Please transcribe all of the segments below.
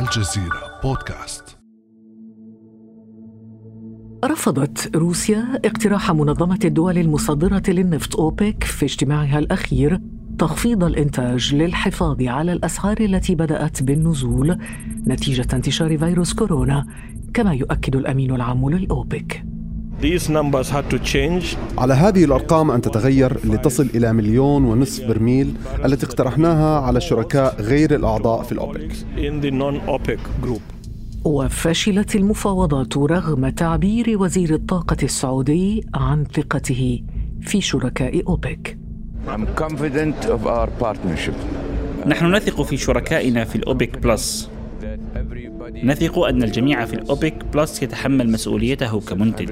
الجزيرة بودكاست. رفضت روسيا اقتراح منظمة الدول المصدرة للنفط أوبك في اجتماعها الأخير تخفيض الإنتاج للحفاظ على الأسعار التي بدأت بالنزول نتيجة انتشار فيروس كورونا كما يؤكد الأمين العام للأوبك. على هذه الأرقام أن تتغير لتصل إلى مليون ونصف برميل التي اقترحناها على الشركاء غير الأعضاء في الأوبك. وفشلت المفاوضات رغم تعبير وزير الطاقة السعودي عن ثقته في شركاء أوبك. نحن نثق في شركائنا في الأوبك plus. نثق أن الجميع في الأوبك plus يتحمل مسؤوليته كمنتج.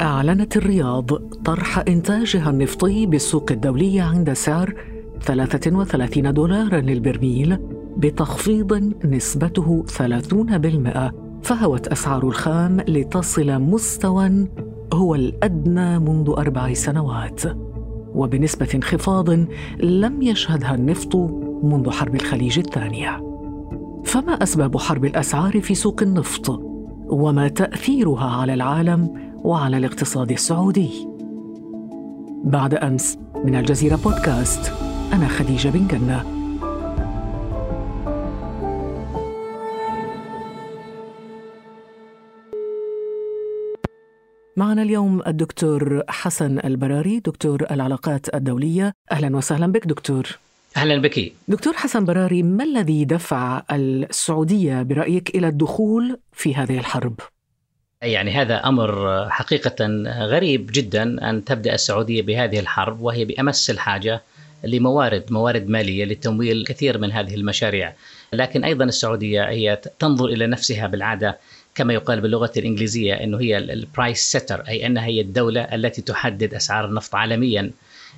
أعلنت الرياض طرح إنتاجها النفطي بالسوق الدولي عند سعر 33 دولارا للبرميل بتخفيض نسبته 30% فهوت أسعار الخام لتصل مستوى هو الأدنى منذ أربع سنوات. وبنسبة انخفاض لم يشهدها النفط منذ حرب الخليج الثانية. فما أسباب حرب الأسعار في سوق النفط؟ وما تأثيرها على العالم وعلى الاقتصاد السعودي؟ بعد أمس من الجزيرة بودكاست أنا خديجة بن جنة. معنا اليوم الدكتور حسن البراري دكتور العلاقات الدولية. أهلا وسهلا بك دكتور. أهلا بك دكتور حسن براري ما الذي دفع السعودية برأيك إلى الدخول في هذه الحرب؟ يعني هذا أمر حقيقة غريب جدا أن تبدأ السعودية بهذه الحرب وهي بأمس الحاجة لموارد موارد مالية لتمويل كثير من هذه المشاريع لكن أيضا السعودية هي تنظر إلى نفسها بالعادة كما يقال باللغة الإنجليزية إنه هي ال price setter أي أنها هي الدولة التي تحدد أسعار النفط عالميا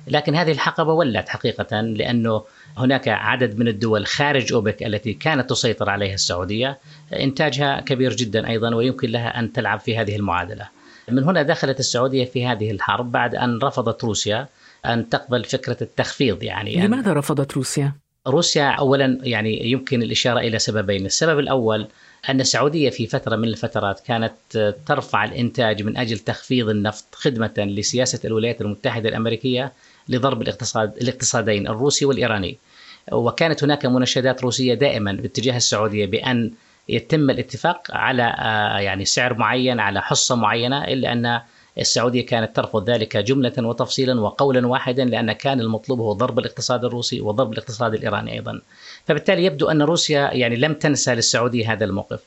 لكن هذه الحقبة ولت حقيقة لأنه هناك عدد من الدول خارج أوبك التي كانت تسيطر عليها السعودية إنتاجها كبير جدا أيضا ويمكن لها أن تلعب في هذه المعادلة. من هنا دخلت السعودية في هذه الحرب بعد أن رفضت روسيا أن تقبل فكرة التخفيض يعني لماذا رفضت روسيا؟ روسيا اولا يعني يمكن الإشارة إلى سببين، السبب الأول أن السعودية في فترة من الفترات كانت ترفع الإنتاج من أجل تخفيض النفط خدمة لسياسة الولايات المتحدة الأمريكية لضرب الاقتصاد الاقتصادين الروسي والإيراني. وكانت هناك مناشدات روسية دائما باتجاه السعودية بأن يتم الاتفاق على يعني سعر معين على حصة معينة إلا أن السعودية كانت ترفض ذلك جملة وتفصيلا وقولا واحدا لأن كان المطلوب هو ضرب الاقتصاد الروسي وضرب الاقتصاد الإيراني أيضا. فبالتالي يبدو أن روسيا يعني لم تنسى للسعودية هذا الموقف.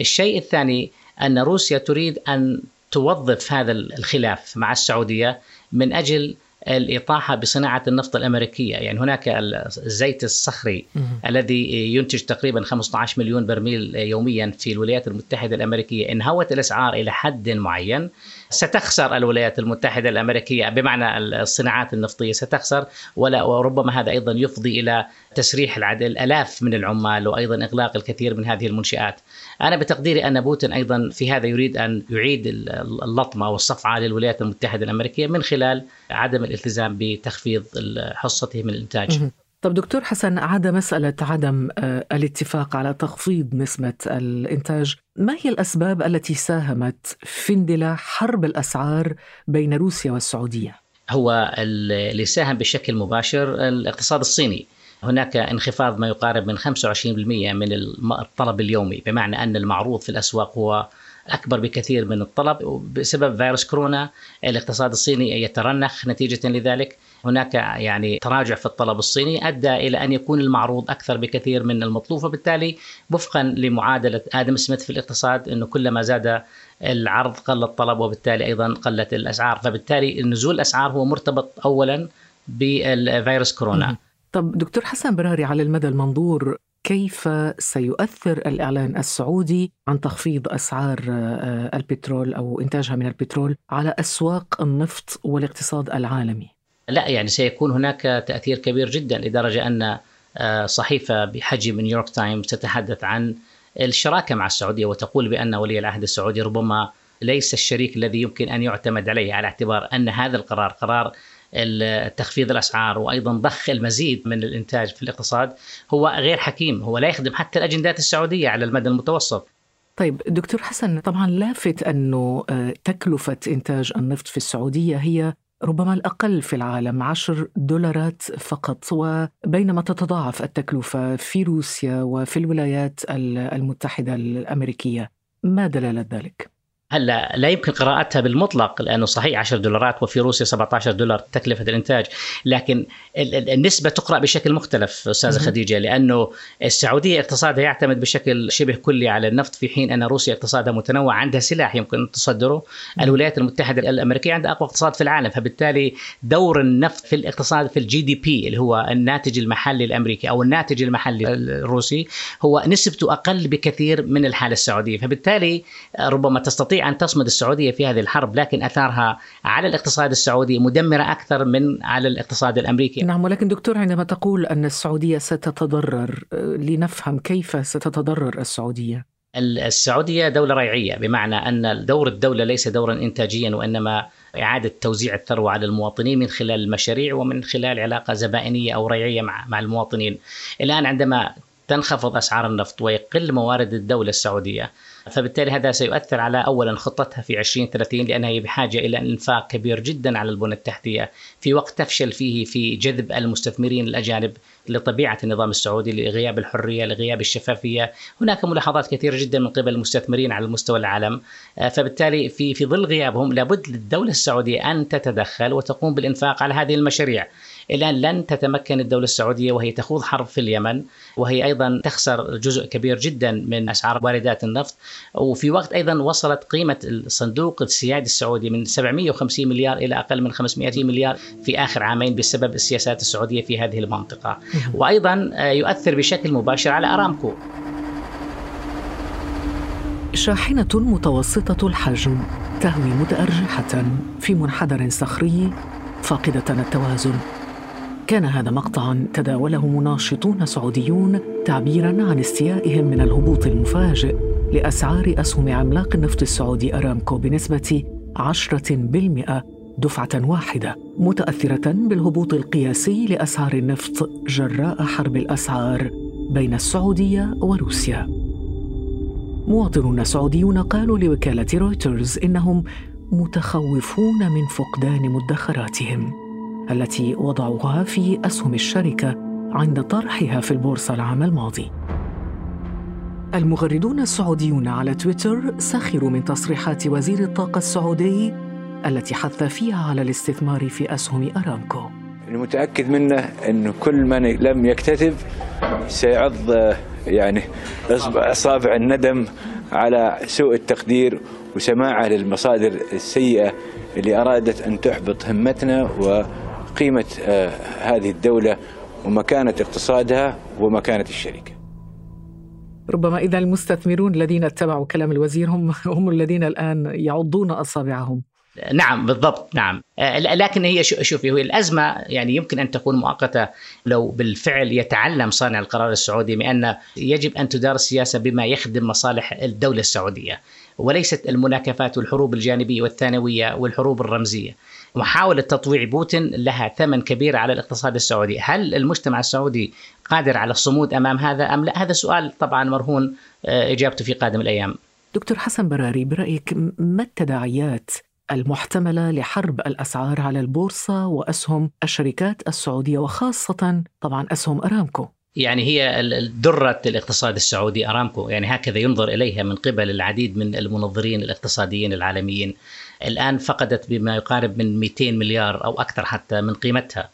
الشيء الثاني أن روسيا تريد أن توظف هذا الخلاف مع السعودية من أجل الإطاحة بصناعة النفط الأمريكية. يعني هناك الزيت الصخري الذي ينتج تقريبا 15 مليون برميل يوميا في الولايات المتحدة الأمريكية. إن هوت الأسعار إلى حد معين. ستخسر الولايات المتحدة الأمريكية بمعنى الصناعات النفطية ستخسر ولا وربما هذا أيضا يفضي إلى تسريح العدد الآلاف من العمال وأيضا إغلاق الكثير من هذه المنشآت. أنا بتقديري أن بوتين أيضا في هذا يريد أن يعيد اللطمة والصفعة للولايات المتحدة الأمريكية من خلال عدم الالتزام بتخفيض حصته من الإنتاج. طب دكتور حسن عاد مسألة عدم آه، الاتفاق على تخفيض نسبة الإنتاج ما هي الأسباب التي ساهمت في اندلاع حرب الأسعار بين روسيا والسعودية؟ هو اللي ساهم بشكل مباشر الاقتصاد الصيني. هناك انخفاض ما يقارب من 25% من الطلب اليومي بمعنى أن المعروض في الأسواق هو أكبر بكثير من الطلب بسبب فيروس كورونا. الاقتصاد الصيني يترنخ نتيجة لذلك. هناك يعني تراجع في الطلب الصيني أدى إلى أن يكون المعروض أكثر بكثير من المطلوب وبالتالي وفقا لمعادلة آدم سميث في الاقتصاد إنه كلما زاد العرض قل الطلب وبالتالي أيضا قلت الأسعار. فبالتالي نزول الأسعار هو مرتبط اولا بالفيروس كورونا. طب دكتور حسن براري على المدى المنظور كيف سيؤثر الإعلان السعودي عن تخفيض أسعار آه، البترول أو إنتاجها من البترول على أسواق النفط والاقتصاد العالمي؟ لا يعني سيكون هناك تأثير كبير جدا لدرجة أن آه، صحيفة بحجم نيويورك تايمز تتحدث عن الشراكة مع السعودية وتقول بأن ولي العهد السعودي ربما ليس الشريك الذي يمكن أن يعتمد عليه على اعتبار أن هذا القرار قرار تخفيض الأسعار وأيضا ضخ المزيد من الإنتاج في الاقتصاد هو غير حكيم هو لا يخدم حتى الأجندات السعودية على المدى المتوسط طيب دكتور حسن طبعا لافت أنه آه، تكلفة إنتاج النفط في السعودية هي ربما الأقل في العالم عشر دولارات فقط وبينما تتضاعف التكلفة في روسيا وفي الولايات المتحدة الأمريكية ما دلالة ذلك؟ هلا لا يمكن قراءتها بالمطلق لأنه صحيح 10 دولارات وفي روسيا 17 دولار تكلفة الإنتاج لكن النسبة تقرأ بشكل مختلف أستاذة خديجة لأنه السعودية اقتصادها يعتمد بشكل شبه كلي على النفط في حين أن روسيا اقتصادها متنوع عندها سلاح يمكن تصدره. الولايات المتحدة الأمريكية عندها أقوى اقتصاد في العالم فبالتالي دور النفط في الاقتصاد في الجي دي بي اللي هو الناتج المحلي الأمريكي أو الناتج المحلي الروسي هو نسبته أقل بكثير من الحالة السعودية فبالتالي ربما تستطيع تستطيع أن تصمد السعودية في هذه الحرب لكن أثارها على الاقتصاد السعودي مدمرة أكثر من على الاقتصاد الأمريكي. نعم ولكن دكتور عندما تقول أن السعودية ستتضرر لنفهم كيف ستتضرر السعودية؟ السعودية دولة ريعية بمعنى أن دور الدولة ليس دورا إنتاجيا وإنما إعادة توزيع الثروة على المواطنين من خلال المشاريع ومن خلال علاقة زبائنية أو ريعية مع مع المواطنين. الآن عندما تنخفض أسعار النفط ويقل موارد الدولة السعودية فبالتالي هذا سيؤثر على اولا خطتها في 2030 لأنها هي بحاجة إلى إنفاق كبير جدا على البنى التحتية. في وقت تفشل فيه في جذب المستثمرين الأجانب لطبيعة النظام السعودي لغياب الحرية لغياب الشفافية. هناك ملاحظات كثيرة جدا من قبل المستثمرين على مستوى العالم. فبالتالي في في ظل غيابهم لابد للدولة السعودية أن تتدخل وتقوم بالإنفاق على هذه المشاريع. الآن لن تتمكن الدولة السعودية وهي تخوض حرب في اليمن وهي أيضا تخسر جزء كبير جدا من أسعار واردات النفط. وفي وقت أيضا وصلت قيمة الصندوق السيادي السعودي من 750 مليار إلى أقل من 500 مليار في آخر عامين بسبب السياسات السعودية في هذه المنطقة. وأيضا يؤثر بشكل مباشر على أرامكو. شاحنة متوسطة الحجم تهوي متأرجحة في منحدر صخري فاقدة التوازن. كان هذا مقطعا تداوله مناشطون سعوديون تعبيرا عن استيائهم من الهبوط المفاجئ لأسعار أسهم عملاق النفط السعودي أرامكو بنسبة عشرة بالمئة دفعة واحدة متأثرة بالهبوط القياسي لأسعار النفط جراء حرب الأسعار بين السعودية وروسيا. مواطنون سعوديون قالوا لوكالة رويترز إنهم متخوفون من فقدان مدخراتهم. التي وضعوها في أسهم الشركة عند طرحها في البورصة العام الماضي. المغردون السعوديون على تويتر سخروا من تصريحات وزير الطاقة السعودي التي حث فيها على الاستثمار في أسهم أرامكو. المتاكد منه انه كل من لم يكتتب سيعض يعني أصابع الندم على سوء التقدير وسماعه للمصادر السيئة اللي أرادت أن تحبط همتنا و قيمة آه، هذه الدولة ومكانة اقتصادها ومكانة الشركة. ربما إذا المستثمرون الذين اتبعوا كلام الوزير هم هم الذين الآن يعضون أصابعهم. نعم بالضبط نعم. آه، لكن هي شوفي هو الأزمة يعني يمكن أن تكون مؤقتة لو بالفعل يتعلم صانع القرار السعودي بأن يجب أن تدار السياسة بما يخدم مصالح الدولة السعودية وليست المناكفات والحروب الجانبية والثانوية والحروب الرمزية. محاولة تطويع بوتين لها ثمن كبير على الاقتصاد السعودي. هل المجتمع السعودي قادر على الصمود أمام هذا أم لا؟ هذا سؤال طبعا مرهون آه، إجابته في قادم الأيام. دكتور حسن براري برأيك ما التداعيات المحتملة لحرب الأسعار على البورصة وأسهم الشركات السعودية وخاصة طبعا أسهم أرامكو؟ يعني هي درة الاقتصاد السعودي أرامكو. يعني هكذا ينظر إليها من قبل العديد من المنظرين الاقتصاديين العالميين. الآن فقدت بما يقارب من 200 مليار أو أكثر حتى من قيمتها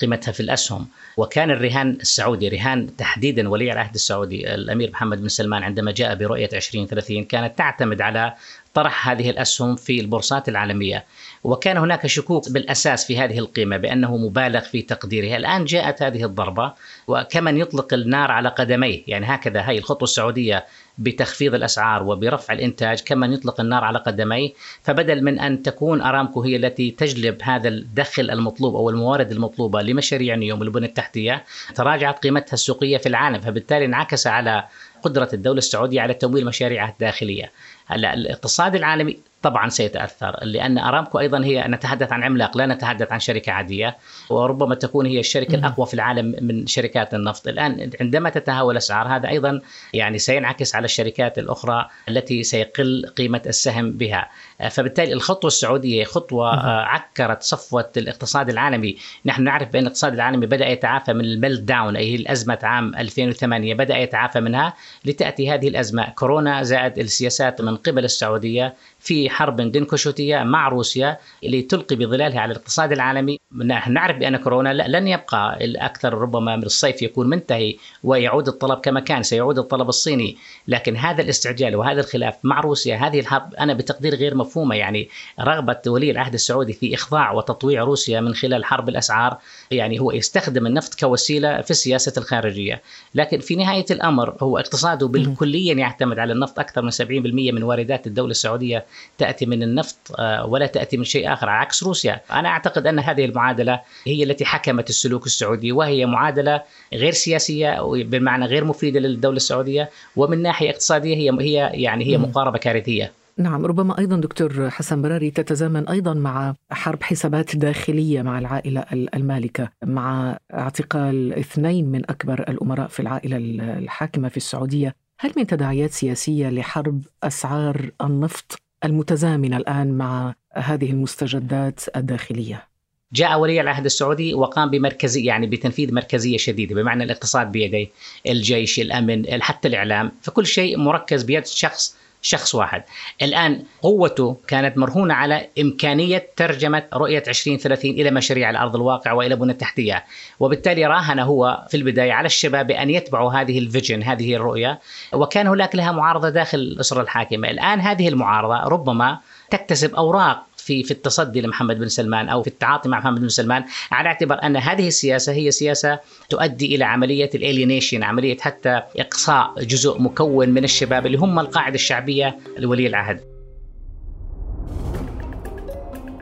قيمتها في الأسهم. وكان الرهان السعودي رهان تحديدا ولي العهد السعودي الأمير محمد بن سلمان عندما جاء برؤية 2030 كانت تعتمد على طرح هذه الأسهم في البورصات العالمية. وكان هناك شكوك بالأساس في هذه القيمة بأنه مبالغ في تقديرها. الآن جاءت هذه الضربة وكمن يطلق النار على قدميه. يعني هكذا هي الخطوة السعودية بتخفيض الأسعار وبرفع الإنتاج كمن يطلق النار على قدميه فبدل من أن تكون أرامكو هي التي تجلب هذا الدخل المطلوب أو الموارد المطلوبة لمشاريع نيوم والبنى التحتية تراجعت قيمتها السوقية في العالم فبالتالي انعكس على قدرة الدولة السعودية على تمويل مشاريعها الداخلية. هلا الاقتصاد العالمي طبعا سيتأثر لأن أرامكو أيضا هي نتحدث عن عملاق لا نتحدث عن شركة عادية وربما تكون هي الشركة الأقوى في العالم من شركات النفط. الآن عندما تتهاوى الاسعار هذا أيضا يعني سينعكس على الشركات الأخرى التي سيقل قيمة السهم بها. فبالتالي الخطوة السعودية خطوة عكرت صفوة الاقتصاد العالمي. نحن نعرف بأن الاقتصاد العالمي بدأ يتعافى من ال meltdown أي الأزمة عام 2008 بدأ يتعافى منها لتأتي هذه الأزمة. كورونا زائد السياسات من قبل السعودية في حرب دونكيشوتية مع روسيا لتلقي بظلالها على الاقتصاد العالمي. نحن نعرف بأن كورونا لن يبقى لأكثر ربما من الصيف يكون منتهي ويعود الطلب كما كان سيعود الطلب الصيني. لكن هذا الاستعجال وهذا الخلاف مع روسيا هذه الحرب أنا بتقدير غير مفهومة. يعني رغبة ولي العهد السعودي في إخضاع وتطويع روسيا من خلال حرب الأسعار يعني هو يستخدم النفط كوسيلة في السياسة الخارجية. لكن في نهاية الأمر هو اقتصاده بالكليا يعتمد على النفط أكثر من 70% من واردات الدولة السعودية تأتي من النفط آه، ولا تأتي من شيء آخر عكس روسيا، أنا أعتقد أن هذه المعادلة هي التي حكمت السلوك السعودي وهي معادلة غير سياسية بمعنى غير مفيدة للدولة السعودية ومن ناحية اقتصادية هي هي يعني هي مقاربة كارثية. نعم ربما أيضا دكتور حسن براري تتزامن أيضا مع حرب حسابات داخلية مع العائلة المالكة مع اعتقال اثنين من أكبر الأمراء في العائلة الحاكمة في السعودية. هل من تداعيات سياسية لحرب أسعار النفط المتزامنة الآن مع هذه المستجدات الداخلية؟ جاء ولي العهد السعودي وقام بمركزية يعني بتنفيذ مركزية شديدة بمعنى الاقتصاد بيديه الجيش الأمن حتى الإعلام فكل شيء مركز بيد شخص شخص واحد. الآن قوته كانت مرهونة على إمكانية ترجمة رؤية 2030 إلى مشاريع على أرض الواقع وإلى بنى التحتية. وبالتالي راهن هو في البداية على الشباب بأن يتبعوا هذه الفيجن هذه الرؤية. وكان هناك لها معارضة داخل الأسرة الحاكمة. الآن هذه المعارضة ربما تكتسب أوراق في في التصدي لمحمد بن سلمان أو في التعاطي مع محمد بن سلمان على اعتبار أن هذه السياسة هي سياسة تؤدي إلى عملية الالينيشن عملية حتى إقصاء جزء مكون من الشباب اللي هم القاعدة الشعبية لولي العهد.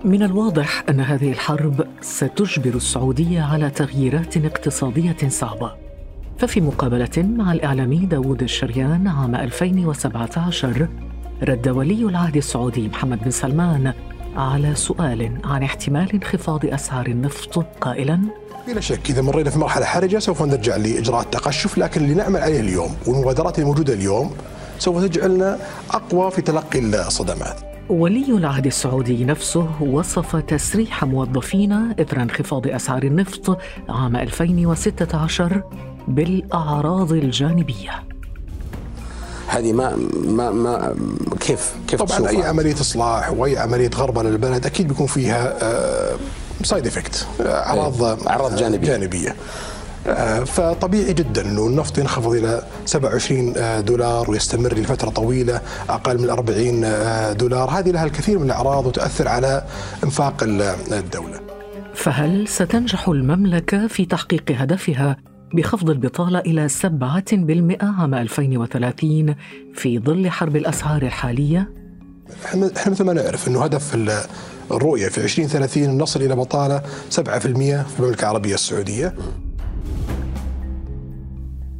من الواضح أن هذه الحرب ستجبر السعودية على تغييرات اقتصادية صعبة. ففي مقابلة مع الإعلامي داوود الشريان عام 2017 رد ولي العهد السعودي محمد بن سلمان على سؤال عن احتمال انخفاض أسعار النفط قائلا بلا شك إذا مرينا في مرحلة حرجة سوف نرجع لإجراءات تقشف لكن اللي نعمل عليه اليوم والمبادرات الموجودة اليوم سوف تجعلنا أقوى في تلقي الصدمات. ولي العهد السعودي نفسه وصف تسريح موظفين إثر انخفاض أسعار النفط عام 2016 بالأعراض الجانبية. هذه ما ما ما كيف كيف طبعا أي عملية إصلاح وأي عملية غربله للبلد أكيد بيكون فيها side effect أعراض أعراض جانبية. جانبية. آه، فطبيعي جدا إنه النفط ينخفض إلى 27 آه، دولار ويستمر لفترة طويلة أقل من 40 آه، دولار، هذه لها الكثير من الأعراض وتؤثر على إنفاق الدولة. فهل ستنجح المملكة في تحقيق هدفها بخفض البطالة إلى 7% عام 2030 في ظل حرب الأسعار الحالية؟ إحنا مثل ما نعرف إنه هدف الرؤية في 2030 نصل إلى بطالة 7% في المملكة العربية السعودية.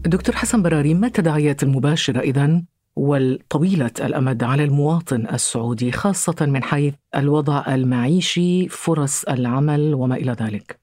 دكتور حسن براري ما التداعيات المباشرة اذا والطويلة الأمد على المواطن السعودي خاصة من حيث الوضع المعيشي، فرص العمل وما إلى ذلك؟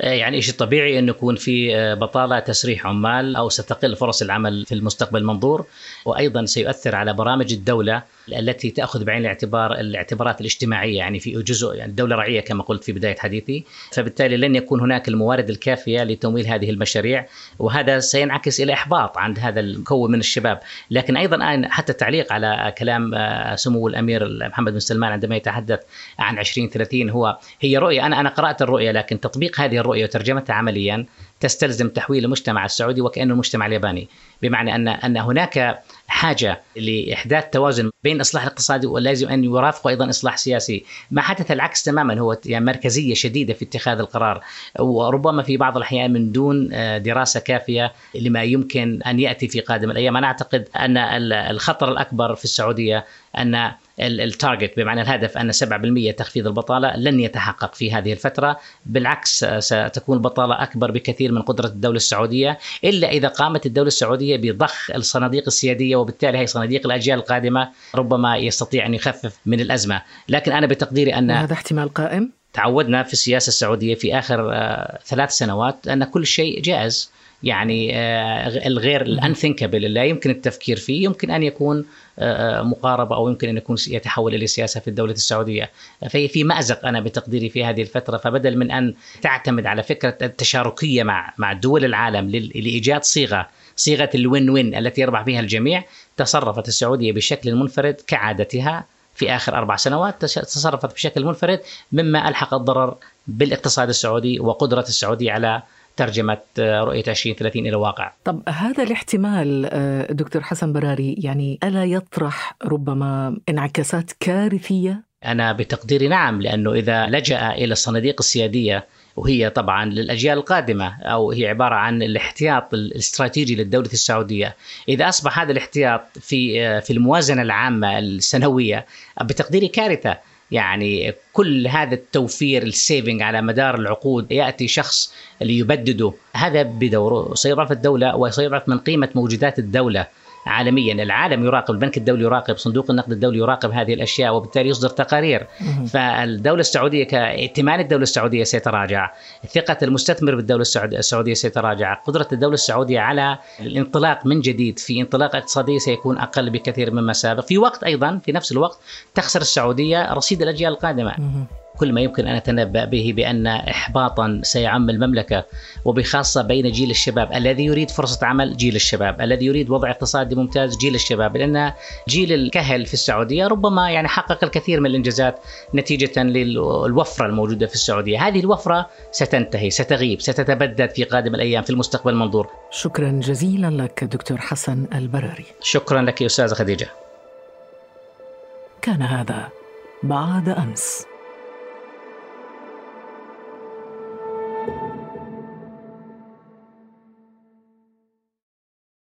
آه، يعني شيء طبيعي إنه يكون في آه، بطالة تسريح عمال أو ستقل فرص العمل في المستقبل المنظور وأيضا سيؤثر على برامج الدولة التي تأخذ بعين الاعتبار الاعتبارات الاجتماعية يعني في جزء يعني الدولة رعية كما قلت في بداية حديثي. فبالتالي لن يكون هناك الموارد الكافية لتمويل هذه المشاريع. وهذا سينعكس إلى إحباط عند هذا المكون من الشباب. لكن أيضا حتى تعليق على كلام آه، سمو الأمير محمد بن سلمان عندما يتحدث عن 2030 هو هي رؤية أنا أنا قرأت الرؤية لكن تطبيق هذه الرؤية وترجمتها عمليا تستلزم تحويل المجتمع السعودي وكأنه المجتمع الياباني. بمعنى ان أن هناك حاجة لإحداث توازن بين الاصلاح الاقتصادي ولازم أن يرافقه أيضا إصلاح سياسي، ما حدث العكس تماما هو يعني مركزية شديدة في اتخاذ القرار. وربما في بعض الأحيان من دون آه، دراسة كافية لما يمكن أن يأتي في قادم الأيام، أنا أعتقد أن الخطر الأكبر في السعودية أن التارجت بمعنى الهدف أن 7% تخفيض البطالة لن يتحقق في هذه الفترة، بالعكس ستكون البطالة أكبر بكثير من قدرة الدولة السعودية إلا إذا قامت الدولة السعودية بضخ الصناديق السيادية وبالتالي هي صناديق الأجيال القادمة ربما يستطيع أن يخفف من الأزمة، لكن أنا بتقديري أن هذا احتمال قائم؟ تعودنا في السياسة السعودية في آخر آه، ثلاث سنوات أن كل شيء جائز يعني آه، الغير الأنثينكابل لا يمكن التفكير فيه يمكن أن يكون آه، مقاربة أو يمكن أن يكون يتحول إلى سياسة في الدولة السعودية. فهي في مأزق أنا بتقديري في هذه الفترة. فبدل من أن تعتمد على فكرة التشاركية مع مع دول العالم لإيجاد صيغة صيغة الوين وين التي يربح بها الجميع تصرفت السعودية بشكل منفرد كعادتها في آخر أربع سنوات تصرفت بشكل منفرد مما ألحق الضرر بالاقتصاد السعودي وقدرة السعوديه على ترجمة رؤية 2030 إلى واقع طب هذا الاحتمال آه، دكتور حسن براري يعني ألا يطرح ربما انعكاسات كارثية؟ أنا بتقديري نعم لأنه إذا لجأ إلى الصناديق السيادية وهي طبعا للأجيال القادمة أو هي عبارة عن الاحتياط الاستراتيجي للدولة السعودية، إذا أصبح هذا الاحتياط في آه، في الموازنة العامة السنوية بتقديري كارثة. يعني كل هذا التوفير السيفنج على مدار العقود يأتي شخص ليبدده. هذا بدوره سيضعف الدولة وسيضعف من قيمة موجودات الدولة. عالميا. العالم يراقب البنك الدولي يراقب صندوق النقد الدولي يراقب هذه الأشياء وبالتالي يصدر تقارير. فالدولة السعودية كائتمان الدولة السعودية سيتراجع. ثقه المستثمر بالدولة السعودية سيتراجع. قدرة الدولة السعودية على الانطلاق من جديد في انطلاق اقتصادي سيكون أقل بكثير مما سابق. في وقت أيضا في نفس الوقت تخسر السعودية رصيد الأجيال القادمة. كل ما يمكن أن أتنبأ به بأن احباطا سيعم المملكة وبخاصة بين جيل الشباب الذي يريد فرصة عمل جيل الشباب، الذي يريد وضع اقتصادي ممتاز جيل الشباب، لأن جيل الكهل في السعودية ربما يعني حقق الكثير من الإنجازات نتيجة للوفرة الموجودة في السعودية، هذه الوفرة ستنتهي، ستغيب، ستتبدد في قادم الأيام في المستقبل المنظور. شكرا جزيلا لك دكتور حسن البراري. شكرا لك أستاذة خديجة. كان هذا بعد أمس.